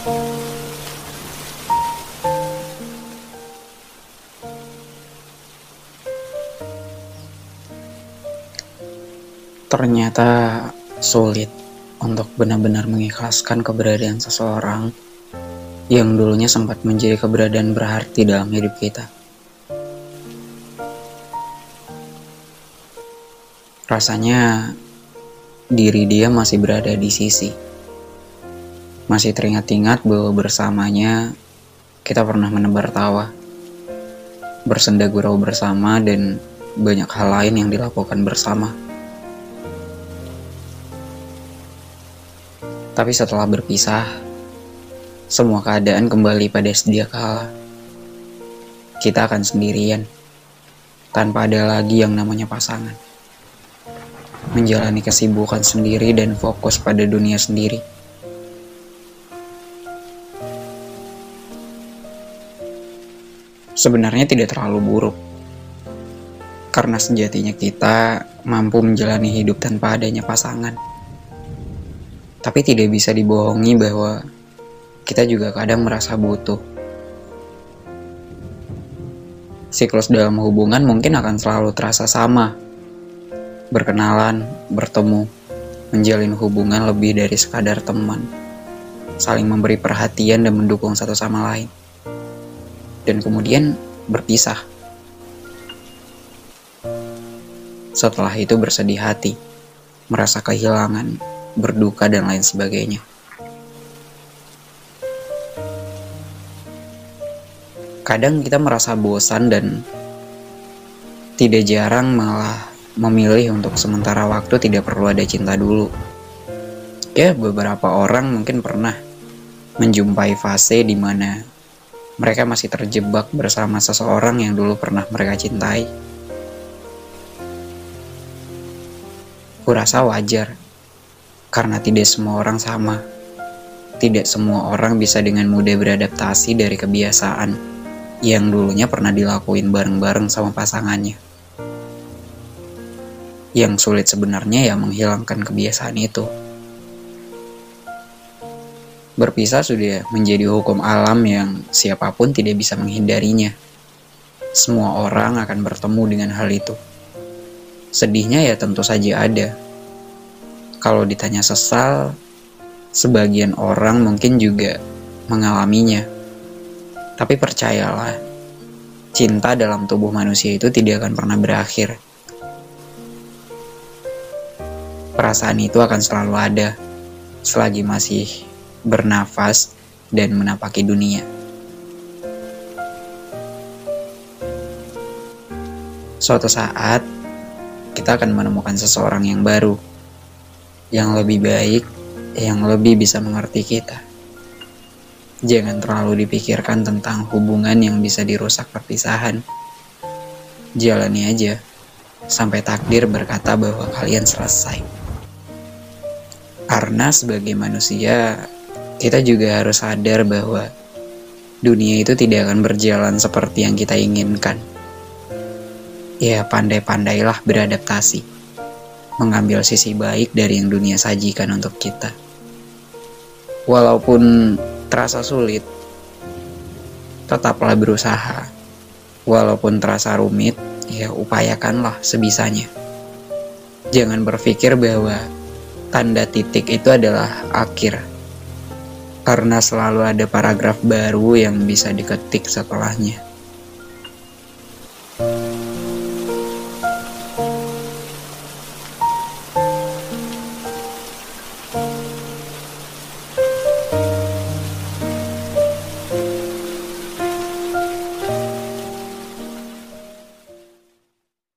Ternyata sulit untuk benar-benar mengikhlaskan keberadaan seseorang yang dulunya sempat menjadi keberadaan berarti dalam hidup kita. Rasanya diri dia masih berada di sisi. Masih teringat-ingat bahwa bersamanya kita pernah menebar tawa, bersenda gurau bersama dan banyak hal lain yang dilakukan bersama. Tapi setelah berpisah, semua keadaan kembali pada sedia kala. Kita akan sendirian, tanpa ada lagi yang namanya pasangan. Menjalani kesibukan sendiri dan fokus pada dunia sendiri. Sebenarnya tidak terlalu buruk, karena sejatinya kita mampu menjalani hidup tanpa adanya pasangan. Tapi tidak bisa dibohongi bahwa kita juga kadang merasa butuh. Siklus dalam hubungan mungkin akan selalu terasa sama. Berkenalan, bertemu, menjalin hubungan lebih dari sekadar teman. Saling memberi perhatian dan mendukung satu sama lain. Dan kemudian berpisah. Setelah itu bersedih hati, merasa kehilangan, berduka, dan lain sebagainya. Kadang kita merasa bosan dan tidak jarang malah memilih untuk sementara waktu tidak perlu ada cinta dulu. Ya, beberapa orang mungkin pernah menjumpai fase di mana mereka masih terjebak bersama seseorang yang dulu pernah mereka cintai. Kurasa wajar karena tidak semua orang sama. Tidak semua orang bisa dengan mudah beradaptasi dari kebiasaan yang dulunya pernah dilakuin bareng-bareng sama pasangannya. Yang sulit sebenarnya ya menghilangkan kebiasaan itu. Berpisah sudah menjadi hukum alam yang siapa pun tidak bisa menghindarinya. Semua orang akan bertemu dengan hal itu. Sedihnya ya tentu saja ada, kalau ditanya sesal, sebagian orang mungkin juga mengalaminya. Tapi percayalah, cinta dalam tubuh manusia itu tidak akan pernah berakhir. Perasaan itu akan selalu ada selagi masih bernafas dan menapaki dunia. Suatu saat, kita akan menemukan seseorang yang baru yang lebih baik, yang lebih bisa mengerti kita. Jangan terlalu dipikirkan tentang hubungan yang bisa dirusak perpisahan. Jalani aja sampai takdir berkata bahwa kalian selesai. Karena sebagai manusia, kita juga harus sadar bahwa dunia itu tidak akan berjalan seperti yang kita inginkan. Ya, pandai-pandailah beradaptasi mengambil sisi baik dari yang dunia sajikan untuk kita. Walaupun terasa sulit, tetaplah berusaha. Walaupun terasa rumit, ya upayakanlah sebisanya. Jangan berpikir bahwa tanda titik itu adalah akhir. Karena selalu ada paragraf baru yang bisa diketik setelahnya.